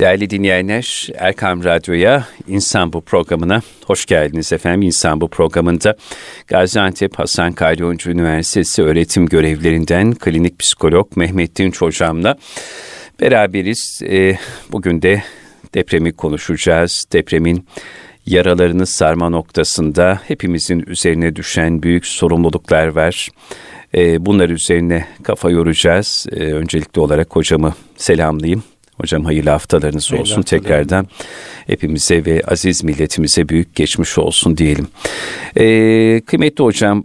Değerli dinleyenler, Erkam Radyo'ya İnsan Bu programına hoş geldiniz efendim. İnsan Bu programında Gaziantep Hasan Kalyoncu Üniversitesi öğretim görevlerinden klinik psikolog Mehmet Dinç hocamla beraberiz. Ee, bugün de depremi konuşacağız. Depremin yaralarını sarma noktasında hepimizin üzerine düşen büyük sorumluluklar var. Ee, bunlar üzerine kafa yoracağız. Ee, öncelikli olarak hocamı selamlayayım. Hocam hayırlı haftalarınız hayırlı olsun haftalarım. tekrardan. Hepimize ve aziz milletimize büyük geçmiş olsun diyelim. Ee, kıymetli hocam,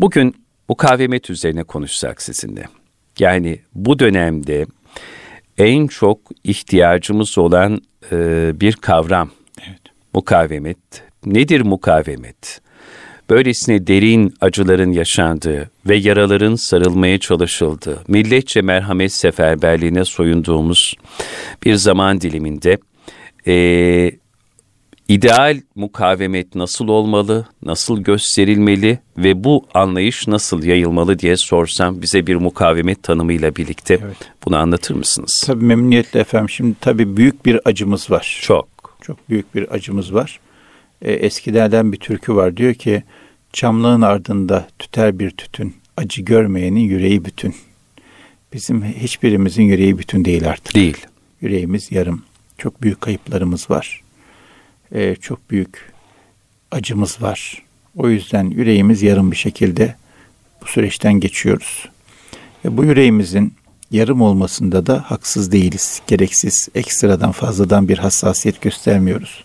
bugün mukavemet üzerine konuşsak sizinle. Yani bu dönemde en çok ihtiyacımız olan e, bir kavram. Evet. Mukavemet. Nedir mukavemet? Böylesine derin acıların yaşandığı ve yaraların sarılmaya çalışıldığı, milletçe merhamet seferberliğine soyunduğumuz bir zaman diliminde e, ideal mukavemet nasıl olmalı, nasıl gösterilmeli ve bu anlayış nasıl yayılmalı diye sorsam bize bir mukavemet tanımıyla birlikte evet. bunu anlatır mısınız? Tabii memnuniyetle efendim. Şimdi tabii büyük bir acımız var. Çok. Çok büyük bir acımız var. E, eskilerden bir türkü var. Diyor ki Çamlığın ardında tüter bir tütün, acı görmeyenin yüreği bütün. Bizim hiçbirimizin yüreği bütün değil artık. Değil. Yüreğimiz yarım. Çok büyük kayıplarımız var. Ee, çok büyük acımız var. O yüzden yüreğimiz yarım bir şekilde bu süreçten geçiyoruz. Ve bu yüreğimizin yarım olmasında da haksız değiliz. Gereksiz, ekstradan, fazladan bir hassasiyet göstermiyoruz.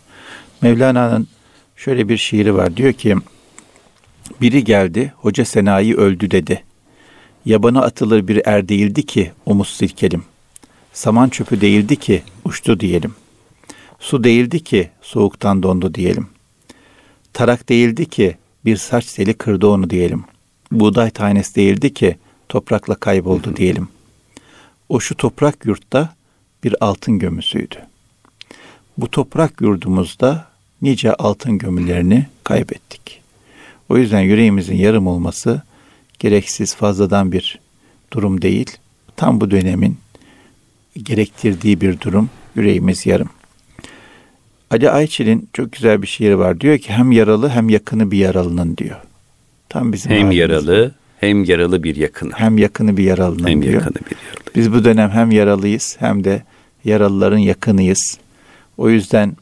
Mevlana'nın şöyle bir şiiri var. Diyor ki, biri geldi, hoca Senayi öldü dedi. Yabana atılır bir er değildi ki omuz silkelim. Saman çöpü değildi ki uçtu diyelim. Su değildi ki soğuktan dondu diyelim. Tarak değildi ki bir saç seli kırdı onu diyelim. Buğday tanesi değildi ki toprakla kayboldu diyelim. O şu toprak yurtta bir altın gömüsüydü. Bu toprak yurdumuzda nice altın gömülerini kaybettik. O yüzden yüreğimizin yarım olması gereksiz fazladan bir durum değil. Tam bu dönemin gerektirdiği bir durum. Yüreğimiz yarım. Ali Ayçil'in çok güzel bir şiiri var. Diyor ki hem yaralı hem yakını bir yaralının diyor. Tam bizim hem yaralı hem yaralı bir yakını. Hem yakını bir yaralının hem diyor. yakını bir yaralı. Biz bu dönem hem yaralıyız hem de yaralıların yakınıyız. O yüzden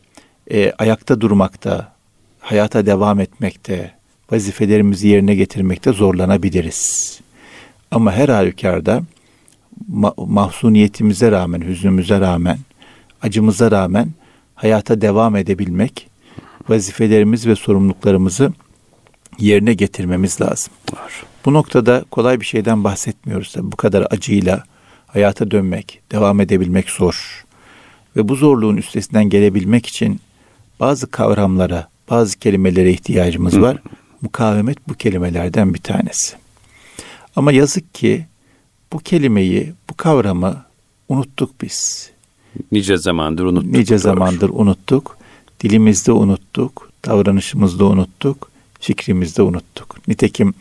e, ayakta durmakta, hayata devam etmekte, vazifelerimizi yerine getirmekte zorlanabiliriz. Ama her halükarda ma- mahzuniyetimize rağmen, hüznümüze rağmen, acımıza rağmen hayata devam edebilmek, vazifelerimiz ve sorumluluklarımızı yerine getirmemiz lazım. Var. Bu noktada kolay bir şeyden bahsetmiyoruz. Tabii bu kadar acıyla hayata dönmek, devam edebilmek zor. Ve bu zorluğun üstesinden gelebilmek için bazı kavramlara, bazı kelimelere ihtiyacımız var. Mukavemet bu kelimelerden bir tanesi. Ama yazık ki bu kelimeyi, bu kavramı unuttuk biz. Nice zamandır unuttuk. Nice zamandır unuttuk. Dilimizde unuttuk, davranışımızda unuttuk, fikrimizde unuttuk. Nitekim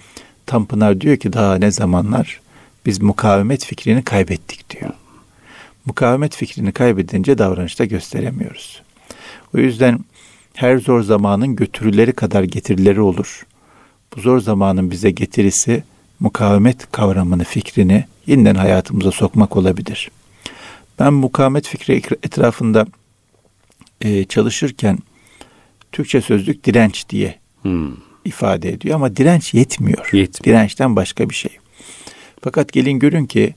Tanpınar diyor ki daha ne zamanlar biz mukavemet fikrini kaybettik diyor. Mukavemet fikrini kaybedince davranışta gösteremiyoruz. O yüzden her zor zamanın götürüleri kadar getirileri olur. Bu zor zamanın bize getirisi mukavemet kavramını, fikrini yeniden hayatımıza sokmak olabilir. Ben mukavemet fikri etrafında e, çalışırken Türkçe sözlük direnç diye hmm. ifade ediyor ama direnç yetmiyor. yetmiyor. Dirençten başka bir şey. Fakat gelin görün ki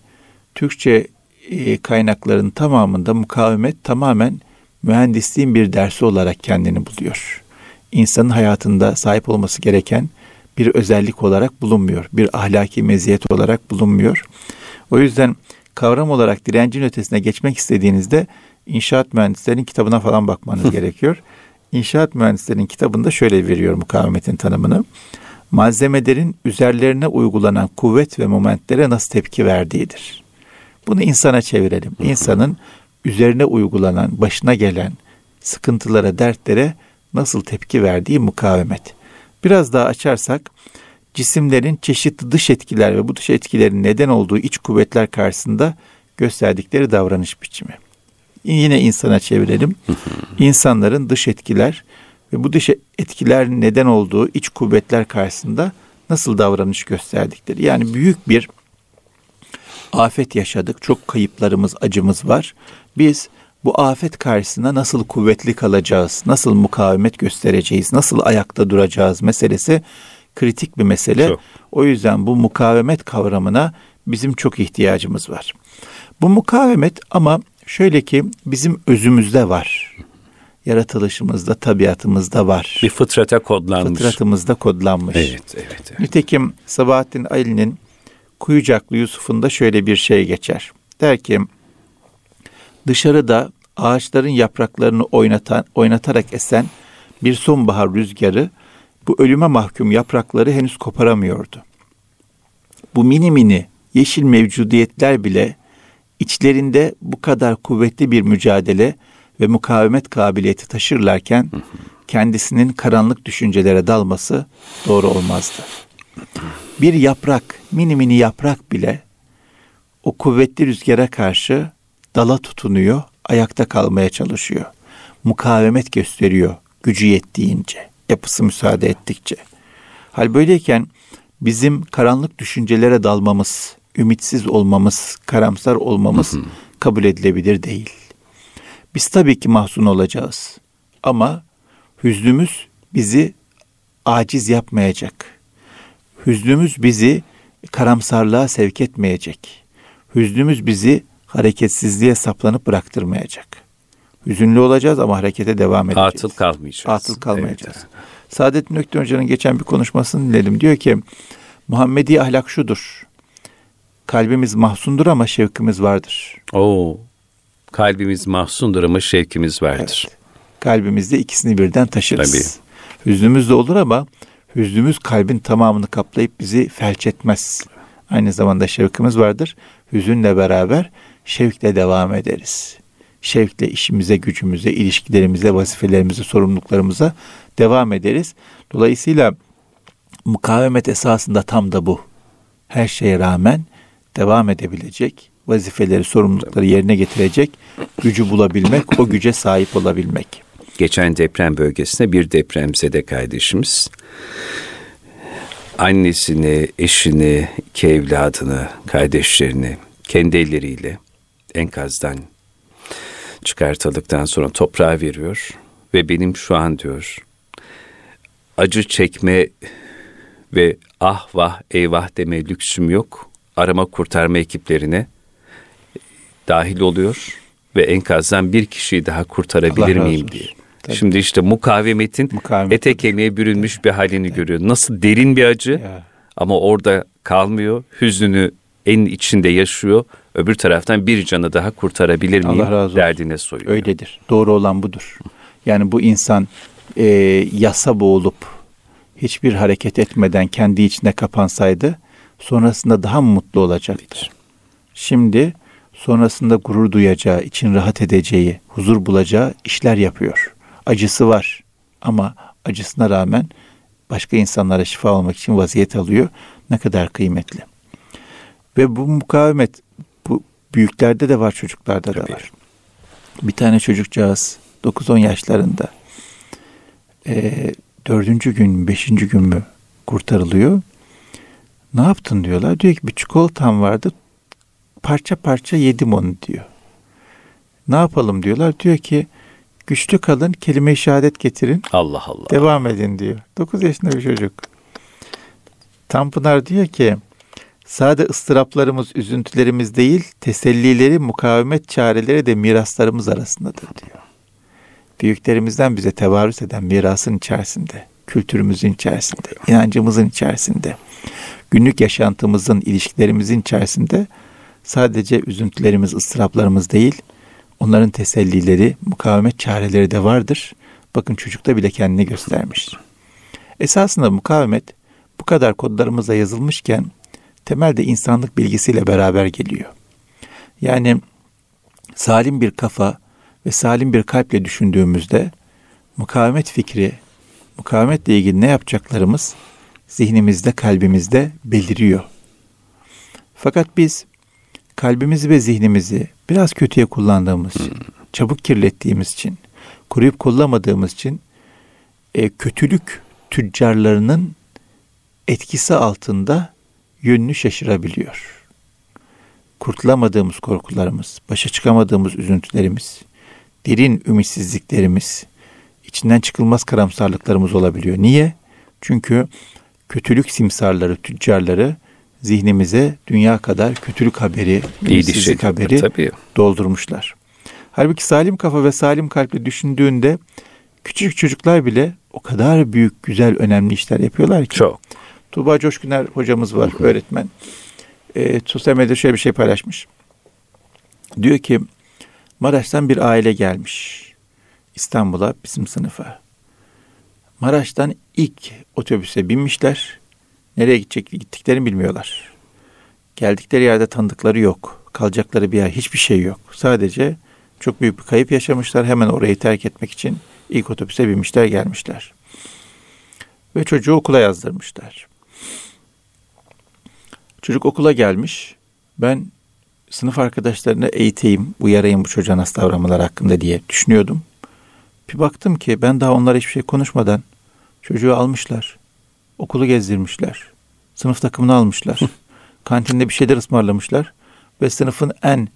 Türkçe e, kaynakların tamamında mukavemet tamamen mühendisliğin bir dersi olarak kendini buluyor. İnsanın hayatında sahip olması gereken bir özellik olarak bulunmuyor. Bir ahlaki meziyet olarak bulunmuyor. O yüzden kavram olarak direncin ötesine geçmek istediğinizde inşaat mühendislerinin kitabına falan bakmanız gerekiyor. İnşaat mühendislerinin kitabında şöyle veriyor mukavemetin tanımını. Malzemelerin üzerlerine uygulanan kuvvet ve momentlere nasıl tepki verdiğidir. Bunu insana çevirelim. İnsanın üzerine uygulanan, başına gelen sıkıntılara, dertlere nasıl tepki verdiği mukavemet. Biraz daha açarsak cisimlerin çeşitli dış etkiler ve bu dış etkilerin neden olduğu iç kuvvetler karşısında gösterdikleri davranış biçimi. yine insana çevirelim. İnsanların dış etkiler ve bu dış etkiler neden olduğu iç kuvvetler karşısında nasıl davranış gösterdikleri. Yani büyük bir afet yaşadık. Çok kayıplarımız, acımız var. Biz bu afet karşısında nasıl kuvvetli kalacağız, nasıl mukavemet göstereceğiz, nasıl ayakta duracağız meselesi kritik bir mesele. Çok. O yüzden bu mukavemet kavramına bizim çok ihtiyacımız var. Bu mukavemet ama şöyle ki bizim özümüzde var. Yaratılışımızda, tabiatımızda var. Bir fıtrata kodlanmış. Fıtratımızda kodlanmış. Evet, evet. evet. Nitekim Sabahattin Ali'nin Kuyucaklı Yusuf'unda şöyle bir şey geçer. Der ki dışarıda ağaçların yapraklarını oynatan, oynatarak esen bir sonbahar rüzgarı bu ölüme mahkum yaprakları henüz koparamıyordu. Bu mini mini yeşil mevcudiyetler bile içlerinde bu kadar kuvvetli bir mücadele ve mukavemet kabiliyeti taşırlarken kendisinin karanlık düşüncelere dalması doğru olmazdı. Bir yaprak, mini mini yaprak bile o kuvvetli rüzgara karşı dala tutunuyor, ayakta kalmaya çalışıyor. Mukavemet gösteriyor gücü yettiğince, yapısı müsaade ettikçe. Hal böyleyken bizim karanlık düşüncelere dalmamız, ümitsiz olmamız, karamsar olmamız kabul edilebilir değil. Biz tabii ki mahzun olacağız. Ama hüznümüz bizi aciz yapmayacak. Hüznümüz bizi karamsarlığa sevk etmeyecek. Hüznümüz bizi hareketsizliğe saplanıp bıraktırmayacak. Hüzünlü olacağız ama harekete devam edeceğiz. Atıl kalmayacağız. Atıl kalmayacağız. Evet. Saadettin Ökten Hoca'nın geçen bir konuşmasını dinledim. Diyor ki Muhammedi ahlak şudur. Kalbimiz mahsundur ama şevkimiz vardır. Oo. Kalbimiz mahsundur ama şevkimiz vardır. Evet. Kalbimizde ikisini birden taşırız. Tabii. Hüznümüz de olur ama hüznümüz kalbin tamamını kaplayıp bizi felç etmez. Aynı zamanda şevkimiz vardır. Hüzünle beraber şevkle devam ederiz. Şevkle işimize, gücümüze, ilişkilerimize, vazifelerimize, sorumluluklarımıza devam ederiz. Dolayısıyla mukavemet esasında tam da bu. Her şeye rağmen devam edebilecek, vazifeleri, sorumlulukları yerine getirecek gücü bulabilmek, o güce sahip olabilmek. Geçen deprem bölgesinde bir depremzede kardeşimiz annesini, eşini, iki evladını, kardeşlerini kendi elleriyle enkazdan çıkartıldıktan sonra toprağa veriyor ve benim şu an diyor acı çekme ve ah vah eyvah deme lüksüm yok. Arama kurtarma ekiplerine dahil oluyor ve enkazdan bir kişiyi daha kurtarabilir miyim diye. Tabii. Şimdi işte mukavemetin Mukavemet ete kemiğe bürünmüş bir halini Tabii. görüyor. Nasıl derin bir acı ya. ama orada kalmıyor. Hüznünü en içinde yaşıyor. Öbür taraftan bir canı daha kurtarabilir miyim Allah razı olsun. derdine soyuyor. Öyledir. Doğru olan budur. Yani bu insan e, yasa boğulup hiçbir hareket etmeden kendi içine kapansaydı sonrasında daha mı mutlu olacaktır? Şimdi sonrasında gurur duyacağı, için rahat edeceği, huzur bulacağı işler yapıyor. Acısı var ama acısına rağmen başka insanlara şifa olmak için vaziyet alıyor. Ne kadar kıymetli. Ve bu mukavemet bu büyüklerde de var, çocuklarda Tabii. da var. Bir tane çocukcağız 9-10 yaşlarında e, dördüncü gün, beşinci gün mü kurtarılıyor. Ne yaptın diyorlar. Diyor ki bir çikolatam vardı. Parça parça yedim onu diyor. Ne yapalım diyorlar. Diyor ki güçlü kalın kelime-i şehadet getirin. Allah Allah. Devam edin diyor. Dokuz yaşında bir çocuk. Tanpınar diyor ki sade ıstıraplarımız, üzüntülerimiz değil, tesellileri, mukavemet çareleri de miraslarımız arasındadır diyor büyüklerimizden bize tevarüs eden mirasın içerisinde, kültürümüzün içerisinde, inancımızın içerisinde, günlük yaşantımızın, ilişkilerimizin içerisinde sadece üzüntülerimiz, ıstıraplarımız değil, onların tesellileri, mukavemet çareleri de vardır. Bakın çocukta bile kendini göstermiş. Esasında mukavemet bu kadar kodlarımıza yazılmışken temelde insanlık bilgisiyle beraber geliyor. Yani salim bir kafa, ve salim bir kalple düşündüğümüzde mukavemet fikri, mukavemetle ilgili ne yapacaklarımız zihnimizde, kalbimizde beliriyor. Fakat biz kalbimizi ve zihnimizi biraz kötüye kullandığımız için, çabuk kirlettiğimiz için, koruyup kollamadığımız için e, kötülük tüccarlarının etkisi altında yönünü şaşırabiliyor. Kurtulamadığımız korkularımız, başa çıkamadığımız üzüntülerimiz, derin ümitsizliklerimiz, içinden çıkılmaz karamsarlıklarımız olabiliyor. Niye? Çünkü kötülük simsarları, tüccarları zihnimize dünya kadar kötülük haberi, ümitsizlik haberi tabii. doldurmuşlar. Halbuki salim kafa ve salim kalple düşündüğünde küçük çocuklar bile o kadar büyük, güzel, önemli işler yapıyorlar ki. Çok. Tuğba Coşkuner hocamız var, Hı-hı. öğretmen. E, sosyal medyada şöyle bir şey paylaşmış. Diyor ki Maraş'tan bir aile gelmiş İstanbul'a bizim sınıfa. Maraş'tan ilk otobüse binmişler. Nereye gidecek gittiklerini bilmiyorlar. Geldikleri yerde tanıdıkları yok. Kalacakları bir yer hiçbir şey yok. Sadece çok büyük bir kayıp yaşamışlar. Hemen orayı terk etmek için ilk otobüse binmişler gelmişler. Ve çocuğu okula yazdırmışlar. Çocuk okula gelmiş. Ben sınıf arkadaşlarına eğiteyim, uyarayım bu çocuğa nasıl davranmalar hakkında diye düşünüyordum. Bir baktım ki ben daha onlara hiçbir şey konuşmadan çocuğu almışlar. Okulu gezdirmişler. Sınıf takımını almışlar. Kantinde bir şeyler ısmarlamışlar. Ve sınıfın en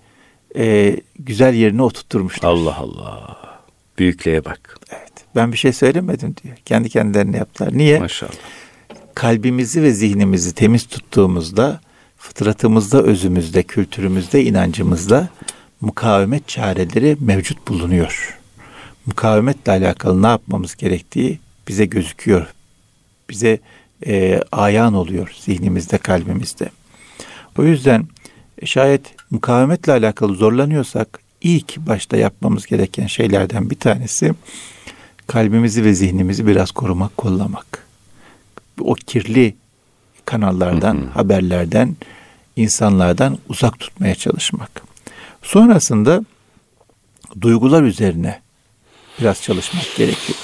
e, güzel yerine oturtturmuşlar. Allah Allah. Büyüklüğe bak. Evet. Ben bir şey söylemedim diyor. Kendi kendilerine yaptılar. Niye? Maşallah. Kalbimizi ve zihnimizi temiz tuttuğumuzda, fıtratımızda, özümüzde, kültürümüzde, inancımızda mukavemet çareleri mevcut bulunuyor. Mukavemetle alakalı ne yapmamız gerektiği bize gözüküyor. Bize e, ayan oluyor zihnimizde, kalbimizde. O yüzden şayet mukavemetle alakalı zorlanıyorsak ilk başta yapmamız gereken şeylerden bir tanesi kalbimizi ve zihnimizi biraz korumak, kollamak. O kirli kanallardan, hı hı. haberlerden, insanlardan uzak tutmaya çalışmak. Sonrasında duygular üzerine biraz çalışmak gerekiyor.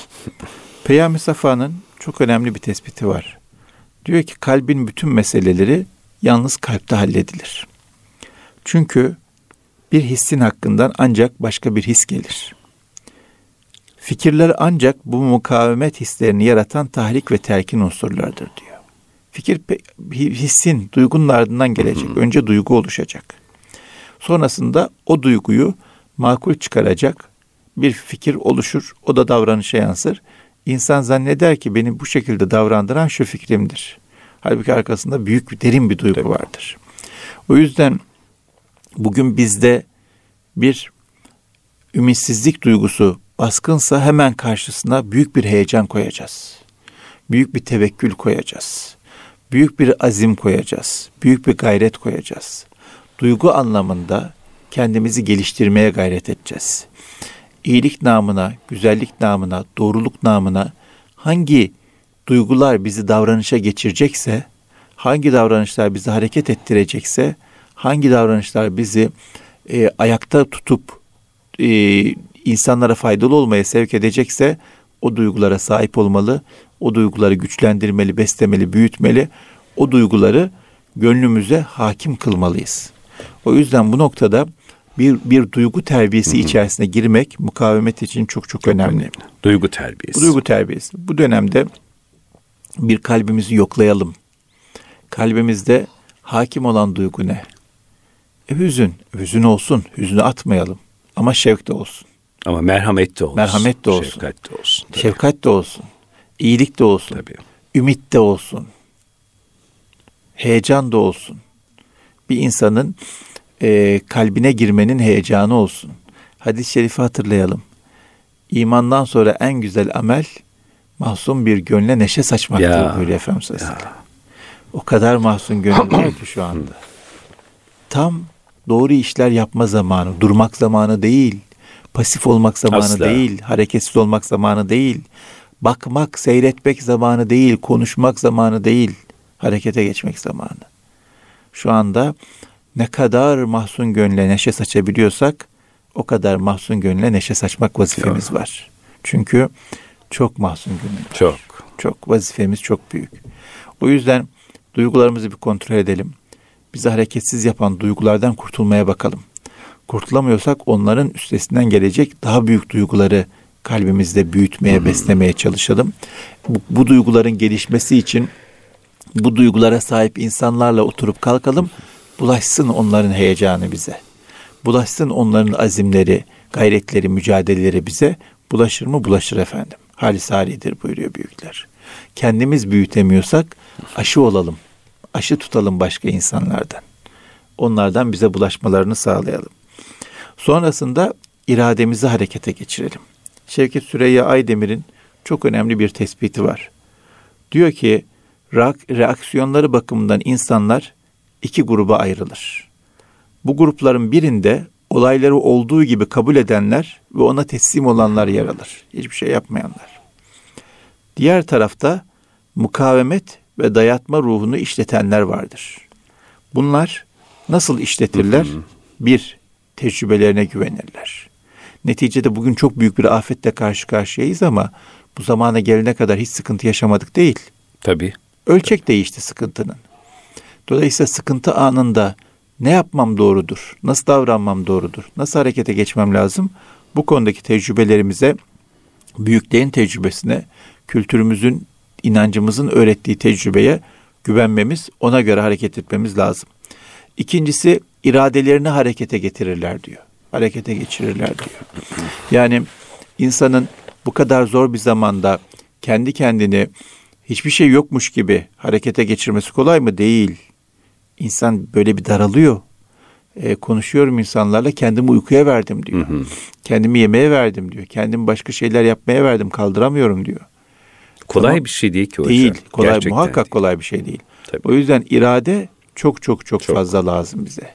Peyami Safa'nın çok önemli bir tespiti var. Diyor ki kalbin bütün meseleleri yalnız kalpte halledilir. Çünkü bir hissin hakkından ancak başka bir his gelir. Fikirler ancak bu mukavemet hislerini yaratan tahrik ve terkin unsurlardır diyor. Fikir hissin, duygunun ardından gelecek. Önce duygu oluşacak. Sonrasında o duyguyu makul çıkaracak bir fikir oluşur. O da davranışa yansır. İnsan zanneder ki beni bu şekilde davrandıran şu fikrimdir. Halbuki arkasında büyük bir derin bir duygu vardır. O yüzden bugün bizde bir ümitsizlik duygusu baskınsa hemen karşısına büyük bir heyecan koyacağız. Büyük bir tevekkül koyacağız. Büyük bir azim koyacağız. Büyük bir gayret koyacağız. Duygu anlamında kendimizi geliştirmeye gayret edeceğiz. İyilik namına, güzellik namına, doğruluk namına hangi duygular bizi davranışa geçirecekse, hangi davranışlar bizi hareket ettirecekse, hangi davranışlar bizi e, ayakta tutup e, insanlara faydalı olmaya sevk edecekse o duygulara sahip olmalı, o duyguları güçlendirmeli, beslemeli, büyütmeli, o duyguları gönlümüze hakim kılmalıyız. O yüzden bu noktada bir bir duygu terbiyesi Hı-hı. içerisine girmek mukavemet için çok çok, önemli. Duygu terbiyesi. Bu duygu terbiyesi. Bu dönemde bir kalbimizi yoklayalım. Kalbimizde hakim olan duygu ne? E, hüzün. Hüzün olsun. Hüznü atmayalım. Ama şevk de olsun. Ama merhamet de olsun. Merhamet de olsun. Şefkat de olsun. Tabii. Şefkat de olsun. İyilik de olsun. Tabii. Ümit de olsun. Heyecan da olsun. Bir insanın e, kalbine girmenin heyecanı olsun. Hadis-i şerifi hatırlayalım. İmandan sonra en güzel amel mahzun bir gönle neşe saçmaktır ya, buyuruyor Efendimiz O kadar mahzun gönül var ki şu anda. Tam doğru işler yapma zamanı, durmak zamanı değil, pasif olmak zamanı Asla. değil, hareketsiz olmak zamanı değil, bakmak, seyretmek zamanı değil, konuşmak zamanı değil, harekete geçmek zamanı. Şu anda ne kadar mahzun gönle neşe saçabiliyorsak o kadar mahzun gönle neşe saçmak vazifemiz var. Çünkü çok mahzun gönül var. Çok. Çok vazifemiz çok büyük. O yüzden duygularımızı bir kontrol edelim. Bizi hareketsiz yapan duygulardan kurtulmaya bakalım. kurtulamıyorsak onların üstesinden gelecek daha büyük duyguları kalbimizde büyütmeye, beslemeye çalışalım. Bu, bu duyguların gelişmesi için bu duygulara sahip insanlarla oturup kalkalım. Bulaşsın onların heyecanı bize. Bulaşsın onların azimleri, gayretleri, mücadeleleri bize. Bulaşır mı? Bulaşır efendim. Halis halidir buyuruyor büyükler. Kendimiz büyütemiyorsak aşı olalım. Aşı tutalım başka insanlardan. Onlardan bize bulaşmalarını sağlayalım. Sonrasında irademizi harekete geçirelim. Şevket Süreyya Aydemir'in çok önemli bir tespiti var. Diyor ki reaksiyonları bakımından insanlar iki gruba ayrılır. Bu grupların birinde olayları olduğu gibi kabul edenler ve ona teslim olanlar yer alır. Hiçbir şey yapmayanlar. Diğer tarafta mukavemet ve dayatma ruhunu işletenler vardır. Bunlar nasıl işletirler? Bir, tecrübelerine güvenirler. Neticede bugün çok büyük bir afetle karşı karşıyayız ama bu zamana gelene kadar hiç sıkıntı yaşamadık değil. Tabii. Ölçek değişti sıkıntının. Dolayısıyla sıkıntı anında ne yapmam doğrudur? Nasıl davranmam doğrudur? Nasıl harekete geçmem lazım? Bu konudaki tecrübelerimize, büyüklerin tecrübesine, kültürümüzün, inancımızın öğrettiği tecrübeye güvenmemiz, ona göre hareket etmemiz lazım. İkincisi iradelerini harekete getirirler diyor. Harekete geçirirler diyor. Yani insanın bu kadar zor bir zamanda kendi kendini hiçbir şey yokmuş gibi harekete geçirmesi kolay mı? Değil. İnsan böyle bir daralıyor. E, konuşuyorum insanlarla kendimi uykuya verdim diyor. Hı hı. Kendimi yemeğe verdim diyor. Kendimi başka şeyler yapmaya verdim kaldıramıyorum diyor. Kolay tamam. bir şey değil ki hocam. Değil. Kolay Gerçekten muhakkak değil. kolay bir şey değil. Tabii. O yüzden irade çok çok çok, çok fazla lazım bize.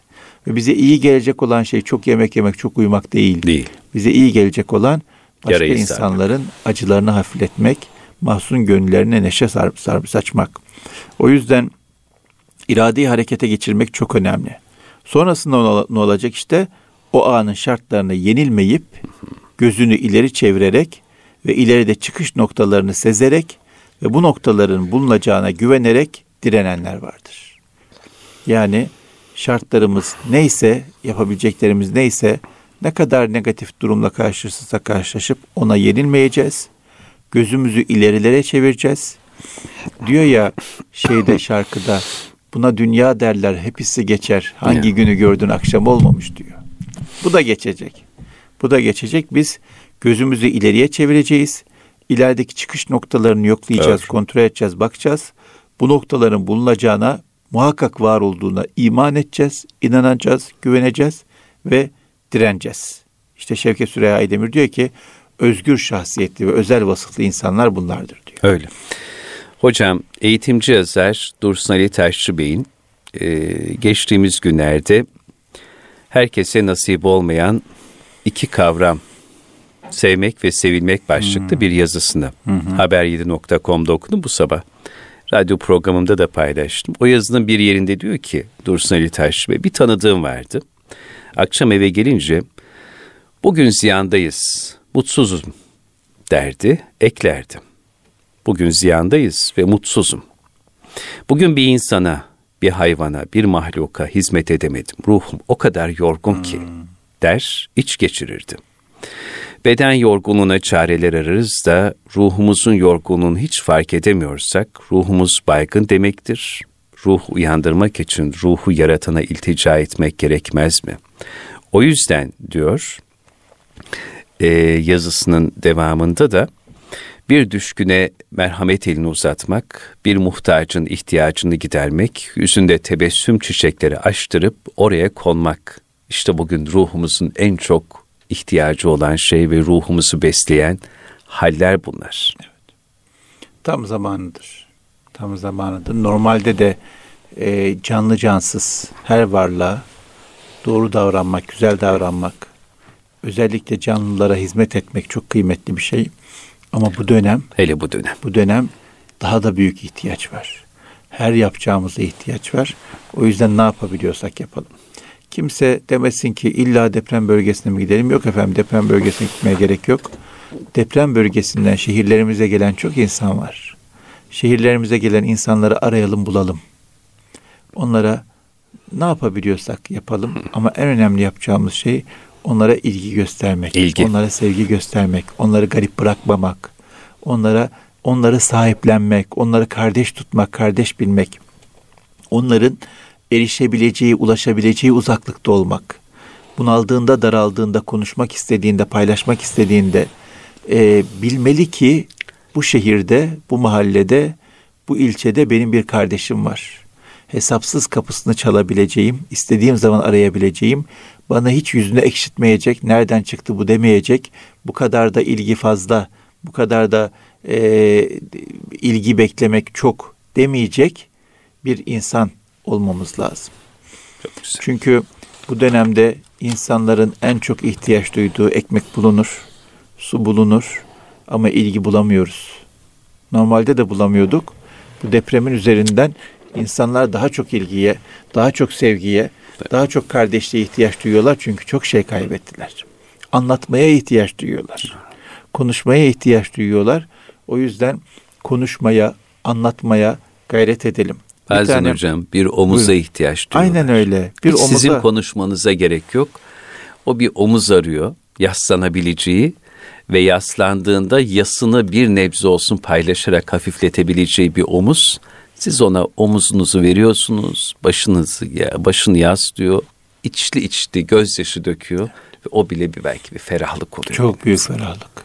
Ve bize iyi gelecek olan şey çok yemek yemek, çok uyumak değil. Değil. Bize iyi gelecek olan başka Yarayı insanların sarmak. acılarını hafifletmek, mahzun gönüllerine neşe sarıp sarıp saçmak. O yüzden iradeyi harekete geçirmek çok önemli. Sonrasında ne olacak işte? O anın şartlarına yenilmeyip gözünü ileri çevirerek ve ileride çıkış noktalarını sezerek ve bu noktaların bulunacağına güvenerek direnenler vardır. Yani şartlarımız neyse, yapabileceklerimiz neyse, ne kadar negatif durumla karşılaşırsa karşılaşıp ona yenilmeyeceğiz. Gözümüzü ilerilere çevireceğiz. Diyor ya şeyde şarkıda buna dünya derler hepsi geçer. Hangi günü gördün akşam olmamış diyor. Bu da geçecek. Bu da geçecek. Biz gözümüzü ileriye çevireceğiz. İlerideki çıkış noktalarını yoklayacağız, evet. kontrol edeceğiz, bakacağız. Bu noktaların bulunacağına muhakkak var olduğuna iman edeceğiz, inanacağız, güveneceğiz ve direneceğiz. İşte Şevket Süreyya Aydemir diyor ki özgür şahsiyetli ve özel vasıflı insanlar bunlardır diyor. Öyle. Hocam eğitimci yazar Dursun Ali Taşçı Bey'in e, geçtiğimiz günlerde herkese nasip olmayan iki kavram sevmek ve sevilmek başlıklı hmm. bir yazısını hmm. haber7.com'da okudum bu sabah radyo programımda da paylaştım. O yazının bir yerinde diyor ki Dursun Ali Taş Bey bir tanıdığım vardı. Akşam eve gelince bugün ziyandayız, mutsuzum derdi, eklerdi. Bugün ziyandayız ve mutsuzum. Bugün bir insana, bir hayvana, bir mahluka hizmet edemedim. Ruhum o kadar yorgun ki der, iç geçirirdi. Beden yorgunluğuna çareler ararız da ruhumuzun yorgunluğunu hiç fark edemiyorsak ruhumuz baygın demektir. Ruh uyandırmak için ruhu yaratana iltica etmek gerekmez mi? O yüzden diyor e, yazısının devamında da bir düşküne merhamet elini uzatmak, bir muhtacın ihtiyacını gidermek, yüzünde tebessüm çiçekleri açtırıp oraya konmak. İşte bugün ruhumuzun en çok ihtiyacı olan şey ve ruhumuzu besleyen haller bunlar. Evet. Tam zamanıdır. Tam zamanıdır. Normalde de e, canlı cansız her varlığa doğru davranmak, güzel davranmak, özellikle canlılara hizmet etmek çok kıymetli bir şey. Ama bu dönem, hele bu dönem, bu dönem daha da büyük ihtiyaç var. Her yapacağımıza ihtiyaç var. O yüzden ne yapabiliyorsak yapalım. Kimse demesin ki illa deprem bölgesine mi gidelim? Yok efendim deprem bölgesine gitmeye gerek yok. Deprem bölgesinden şehirlerimize gelen çok insan var. Şehirlerimize gelen insanları arayalım bulalım. Onlara ne yapabiliyorsak yapalım ama en önemli yapacağımız şey onlara ilgi göstermek, İlgi. onlara sevgi göstermek, onları garip bırakmamak, onlara onları sahiplenmek, onları kardeş tutmak, kardeş bilmek. Onların erişebileceği, ulaşabileceği uzaklıkta olmak. Bunaldığında, daraldığında, konuşmak istediğinde, paylaşmak istediğinde e, bilmeli ki bu şehirde, bu mahallede, bu ilçede benim bir kardeşim var. Hesapsız kapısını çalabileceğim, istediğim zaman arayabileceğim, bana hiç yüzünü ekşitmeyecek, nereden çıktı bu demeyecek, bu kadar da ilgi fazla, bu kadar da e, ilgi beklemek çok demeyecek bir insan olmamız lazım. Çok güzel. Çünkü bu dönemde insanların en çok ihtiyaç duyduğu ekmek bulunur, su bulunur ama ilgi bulamıyoruz. Normalde de bulamıyorduk. Bu depremin üzerinden insanlar daha çok ilgiye, daha çok sevgiye, daha çok kardeşliğe ihtiyaç duyuyorlar çünkü çok şey kaybettiler. Anlatmaya ihtiyaç duyuyorlar. Konuşmaya ihtiyaç duyuyorlar. O yüzden konuşmaya, anlatmaya gayret edelim. Bazen tane- hocam bir omuza Buyurun. ihtiyaç duyuyorlar. Aynen öyle. Bir Hiç omuza Sizin konuşmanıza gerek yok. O bir omuz arıyor, yaslanabileceği ve yaslandığında yasını bir nebze olsun paylaşarak hafifletebileceği bir omuz. Siz ona omuzunuzu veriyorsunuz, başınızı ya başını yaslıyor, içli içli gözyaşı döküyor ve o bile bir belki bir ferahlık oluyor. Çok büyük ferahlık.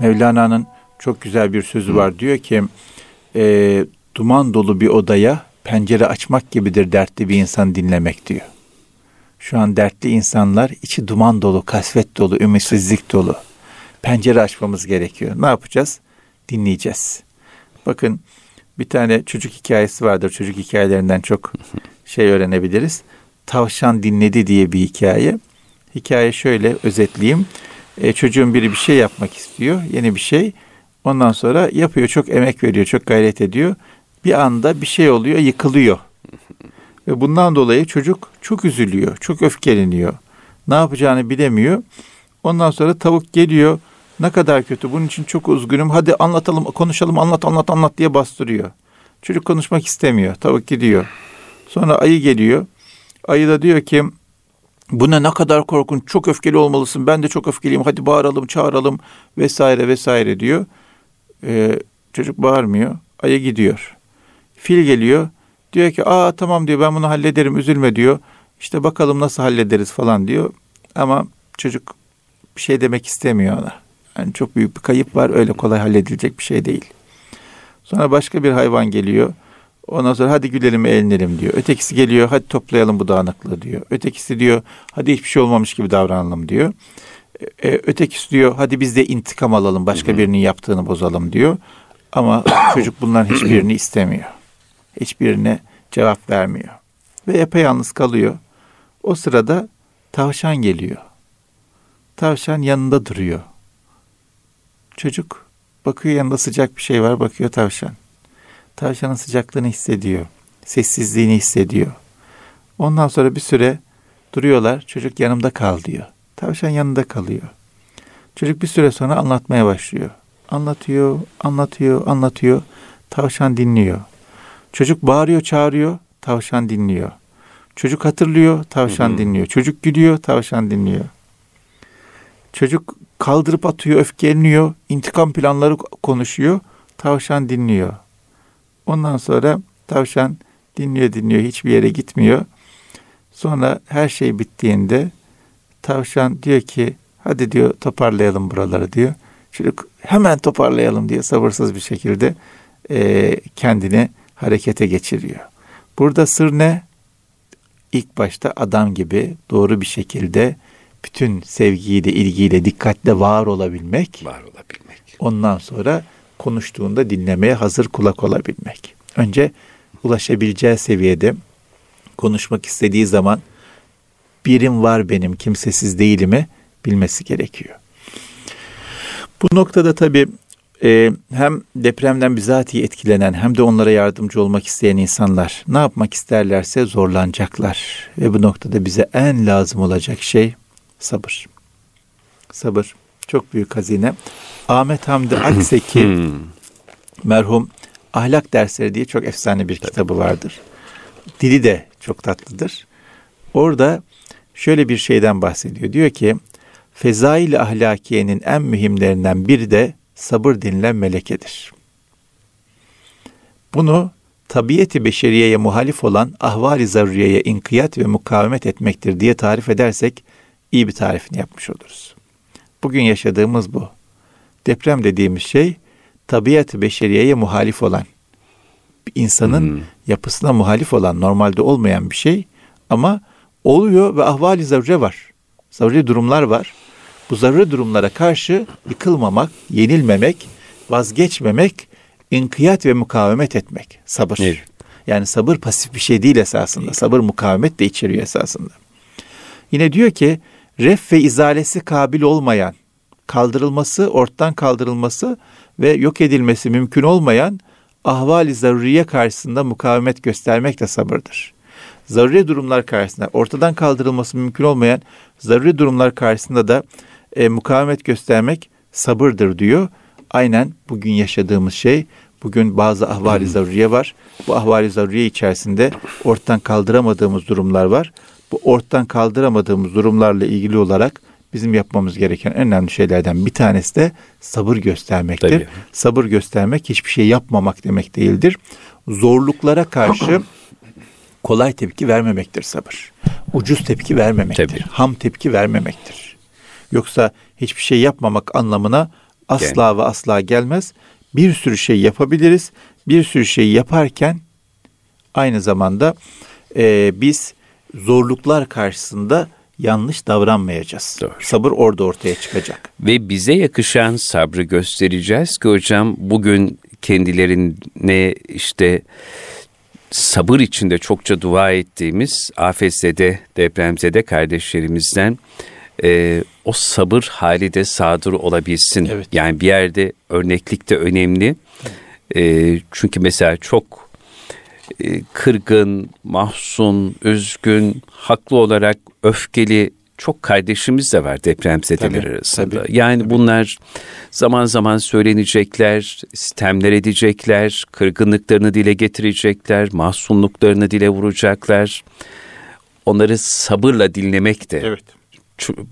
Mevlana'nın çok güzel bir sözü var. Diyor ki e, duman dolu bir odaya pencere açmak gibidir dertli bir insan dinlemek diyor. Şu an dertli insanlar içi duman dolu, kasvet dolu, ümitsizlik dolu. Pencere açmamız gerekiyor. Ne yapacağız? Dinleyeceğiz. Bakın bir tane çocuk hikayesi vardır. Çocuk hikayelerinden çok şey öğrenebiliriz. Tavşan dinledi diye bir hikaye. Hikaye şöyle özetleyeyim. E, çocuğun biri bir şey yapmak istiyor. Yeni bir şey. Ondan sonra yapıyor. Çok emek veriyor. Çok gayret ediyor. Bir anda bir şey oluyor. Yıkılıyor. Ve bundan dolayı çocuk çok üzülüyor. Çok öfkeleniyor. Ne yapacağını bilemiyor. Ondan sonra tavuk geliyor. Ne kadar kötü. Bunun için çok üzgünüm. Hadi anlatalım, konuşalım, anlat, anlat, anlat diye bastırıyor. Çocuk konuşmak istemiyor. Tavuk gidiyor. Sonra ayı geliyor. Ayı da diyor ki bu ne ne kadar korkunç, çok öfkeli olmalısın. Ben de çok öfkeliyim. Hadi bağıralım, çağıralım vesaire vesaire diyor. Ee, çocuk bağırmıyor. Ayı gidiyor. Fil geliyor. Diyor ki aa tamam diyor ben bunu hallederim üzülme diyor. İşte bakalım nasıl hallederiz falan diyor. Ama çocuk bir şey demek istemiyor ona. Yani çok büyük bir kayıp var öyle kolay halledilecek bir şey değil. Sonra başka bir hayvan geliyor. Ondan sonra hadi gülelim eğlenelim diyor. Ötekisi geliyor hadi toplayalım bu dağınıklığı diyor. Ötekisi diyor hadi hiçbir şey olmamış gibi davranalım diyor. E, ötekisi diyor hadi biz de intikam alalım başka birinin yaptığını bozalım diyor. Ama çocuk bunların hiçbirini istemiyor. Hiçbirine cevap vermiyor. Ve yapayalnız kalıyor. O sırada tavşan geliyor. Tavşan yanında duruyor. Çocuk bakıyor yanında sıcak bir şey var bakıyor tavşan. Tavşanın sıcaklığını hissediyor. Sessizliğini hissediyor. Ondan sonra bir süre duruyorlar. Çocuk yanımda kal diyor. Tavşan yanında kalıyor. Çocuk bir süre sonra anlatmaya başlıyor. Anlatıyor, anlatıyor, anlatıyor. Tavşan dinliyor. Çocuk bağırıyor, çağırıyor. Tavşan dinliyor. Çocuk hatırlıyor, tavşan Hı hı. dinliyor. Çocuk gülüyor, tavşan dinliyor. Çocuk kaldırıp atıyor, öfkeleniyor. intikam planları konuşuyor. Tavşan dinliyor. Ondan sonra tavşan dinliyor dinliyor hiçbir yere gitmiyor. Sonra her şey bittiğinde tavşan diyor ki hadi diyor toparlayalım buraları diyor. Çocuk hemen toparlayalım diye sabırsız bir şekilde e, kendini harekete geçiriyor. Burada sır ne? İlk başta adam gibi doğru bir şekilde bütün sevgiyle, ilgiyle, dikkatle var olabilmek. Var olabilmek. Ondan sonra konuştuğunda dinlemeye hazır kulak olabilmek. Önce ulaşabileceği seviyede konuşmak istediği zaman birim var benim kimsesiz değilimi bilmesi gerekiyor. Bu noktada tabii e, hem depremden bizatihi etkilenen hem de onlara yardımcı olmak isteyen insanlar ne yapmak isterlerse zorlanacaklar. Ve bu noktada bize en lazım olacak şey sabır. Sabır çok büyük hazine. Ahmet Hamdi Akseki Hmm. merhum ahlak dersleri diye çok efsane bir kitabı vardır. Dili de çok tatlıdır. Orada şöyle bir şeyden bahsediyor. Diyor ki fezail ahlakiyenin en mühimlerinden biri de sabır denilen melekedir. Bunu tabiiyeti beşeriyeye muhalif olan ahvali zaruriyeye inkiyat ve mukavemet etmektir diye tarif edersek iyi bir tarifini yapmış oluruz. Bugün yaşadığımız bu. Deprem dediğimiz şey tabiat-ı beşeriyeye muhalif olan, insanın hmm. yapısına muhalif olan, normalde olmayan bir şey ama oluyor ve ahvali zarure var. Zaruri durumlar var. Bu zaruri durumlara karşı yıkılmamak, yenilmemek, vazgeçmemek, inkiyat ve mukavemet etmek. Sabır. Evet. Yani sabır pasif bir şey değil esasında. Sabır mukavemet de içeriyor esasında. Yine diyor ki ref ve izalesi kabil olmayan, kaldırılması, ortadan kaldırılması ve yok edilmesi mümkün olmayan ahvali zaruriye karşısında mukavemet göstermek de sabırdır. Zaruri durumlar karşısında ortadan kaldırılması mümkün olmayan zaruri durumlar karşısında da e, mukavemet göstermek sabırdır diyor. Aynen bugün yaşadığımız şey Bugün bazı ahvali zaruriye var. Bu ahvali zaruriye içerisinde ortadan kaldıramadığımız durumlar var. Bu ortadan kaldıramadığımız durumlarla ilgili olarak bizim yapmamız gereken en önemli şeylerden bir tanesi de sabır göstermektir. Tabii. Sabır göstermek hiçbir şey yapmamak demek değildir. Zorluklara karşı kolay tepki vermemektir sabır. Ucuz tepki vermemektir. Tabii. Ham tepki vermemektir. Yoksa hiçbir şey yapmamak anlamına asla yani. ve asla gelmez. Bir sürü şey yapabiliriz. Bir sürü şey yaparken aynı zamanda e, biz zorluklar karşısında yanlış davranmayacağız. Doğru. Sabır orada ortaya çıkacak. Ve bize yakışan sabrı göstereceğiz ki hocam bugün kendilerine işte sabır içinde çokça dua ettiğimiz afetzede, depremzede kardeşlerimizden e, o sabır hali de sadır olabilsin. Evet. Yani bir yerde örneklik de önemli. E, çünkü mesela çok kırgın, mahzun, üzgün, haklı olarak öfkeli çok kardeşimiz de var depremzedeler tabii, arasında. Tabii, yani tabii. bunlar zaman zaman söylenecekler, sistemler edecekler, kırgınlıklarını dile getirecekler, mahzunluklarını dile vuracaklar. Onları sabırla dinlemek de evet.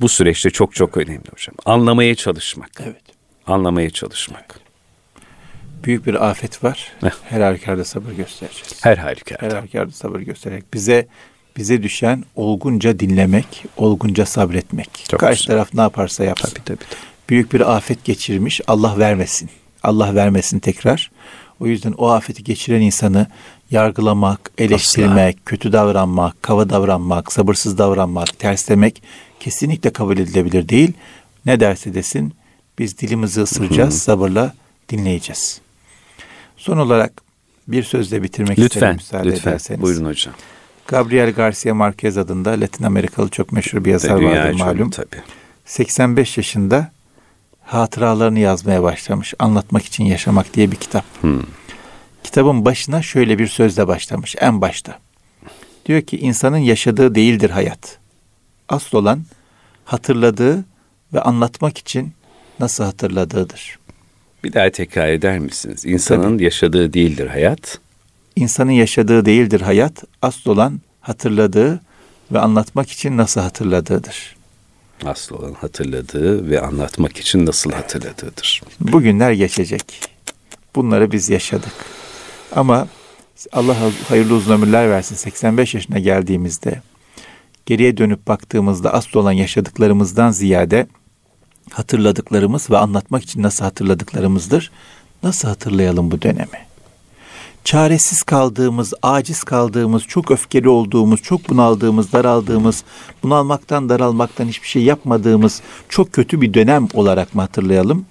bu süreçte çok çok önemli hocam. Anlamaya çalışmak. Evet. Anlamaya çalışmak. Evet. Büyük bir afet var. Her halükarda sabır göstereceğiz. Her halükarda. Her halükarda sabır göstererek bize bize düşen olgunca dinlemek, olgunca sabretmek. Çok Karşı güzel. taraf ne yaparsa yapsın. Tabii, tabii, tabii. Büyük bir afet geçirmiş, Allah vermesin. Allah vermesin tekrar. O yüzden o afeti geçiren insanı yargılamak, eleştirmek, Asla. kötü davranmak, kava davranmak, sabırsız davranmak, terslemek kesinlikle kabul edilebilir değil. Ne derse desin biz dilimizi ısıracağız, sabırla dinleyeceğiz. Son olarak bir sözle bitirmek lütfen, isterim müsaade lütfen. ederseniz. Buyurun hocam. Gabriel Garcia Marquez adında Latin Amerikalı çok meşhur bir yazar vardır malum. Tabii. 85 yaşında hatıralarını yazmaya başlamış. Anlatmak için yaşamak diye bir kitap. Hmm. Kitabın başına şöyle bir sözle başlamış en başta. Diyor ki insanın yaşadığı değildir hayat. Asıl olan hatırladığı ve anlatmak için nasıl hatırladığıdır. Bir daha tekrar eder misiniz? İnsanın Tabii. yaşadığı değildir hayat. İnsanın yaşadığı değildir hayat. Asıl olan hatırladığı ve anlatmak için nasıl hatırladığıdır. Asıl olan hatırladığı ve anlatmak için nasıl hatırladığıdır. Bugünler geçecek. Bunları biz yaşadık. Ama Allah hayırlı uzun ömürler versin. 85 yaşına geldiğimizde geriye dönüp baktığımızda asıl olan yaşadıklarımızdan ziyade hatırladıklarımız ve anlatmak için nasıl hatırladıklarımızdır. Nasıl hatırlayalım bu dönemi? Çaresiz kaldığımız, aciz kaldığımız, çok öfkeli olduğumuz, çok bunaldığımız, daraldığımız, bunalmaktan, daralmaktan hiçbir şey yapmadığımız çok kötü bir dönem olarak mı hatırlayalım?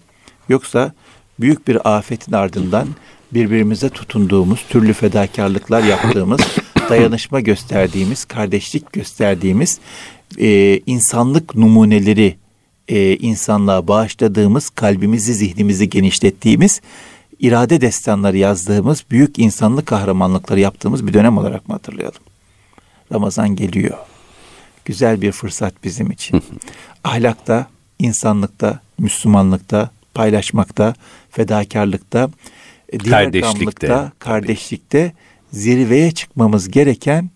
Yoksa büyük bir afetin ardından birbirimize tutunduğumuz, türlü fedakarlıklar yaptığımız, dayanışma gösterdiğimiz, kardeşlik gösterdiğimiz e, insanlık numuneleri e, insanlığa bağışladığımız, kalbimizi, zihnimizi genişlettiğimiz, irade destanları yazdığımız, büyük insanlık kahramanlıkları yaptığımız bir dönem olarak mı hatırlayalım? Ramazan geliyor. Güzel bir fırsat bizim için. Ahlakta, insanlıkta, Müslümanlıkta, paylaşmakta, fedakarlıkta, e, kardeşlikte, kardeşlikte zirveye çıkmamız gereken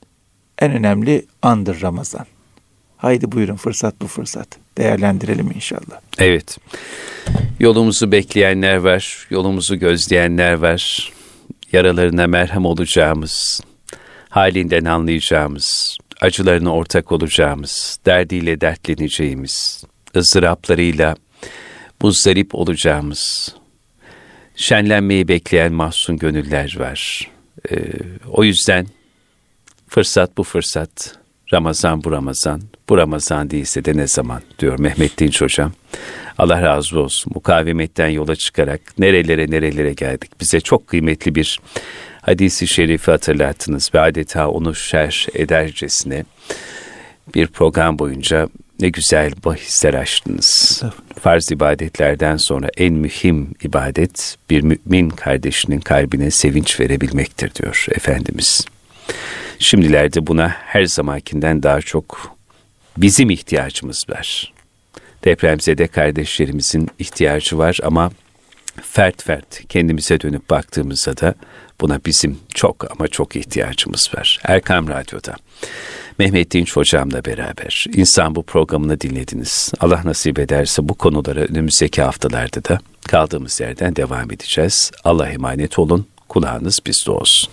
en önemli andır Ramazan. Haydi buyurun fırsat bu fırsat. Değerlendirelim inşallah. Evet. Yolumuzu bekleyenler var, yolumuzu gözleyenler var. Yaralarına merhem olacağımız, halinden anlayacağımız, acılarına ortak olacağımız, derdiyle dertleneceğimiz, ızdıraplarıyla muzdarip olacağımız, şenlenmeyi bekleyen mahzun gönüller var. Ee, o yüzden fırsat bu fırsat, Ramazan bu Ramazan, bu Ramazan değilse de ne zaman diyor Mehmet Dinç Hocam. Allah razı olsun. Mukavemetten yola çıkarak nerelere nerelere geldik. Bize çok kıymetli bir hadisi şerifi hatırlattınız ve adeta onu şer edercesine bir program boyunca ne güzel bahisler açtınız. Farz ibadetlerden sonra en mühim ibadet bir mümin kardeşinin kalbine sevinç verebilmektir diyor Efendimiz. Şimdilerde buna her zamankinden daha çok bizim ihtiyacımız var. Depremzede kardeşlerimizin ihtiyacı var ama fert fert kendimize dönüp baktığımızda da buna bizim çok ama çok ihtiyacımız var. Erkam Radyo'da. Mehmet Dinç Hocam'la beraber İnsan bu programını dinlediniz. Allah nasip ederse bu konulara önümüzdeki haftalarda da kaldığımız yerden devam edeceğiz. Allah emanet olun, kulağınız bizde olsun.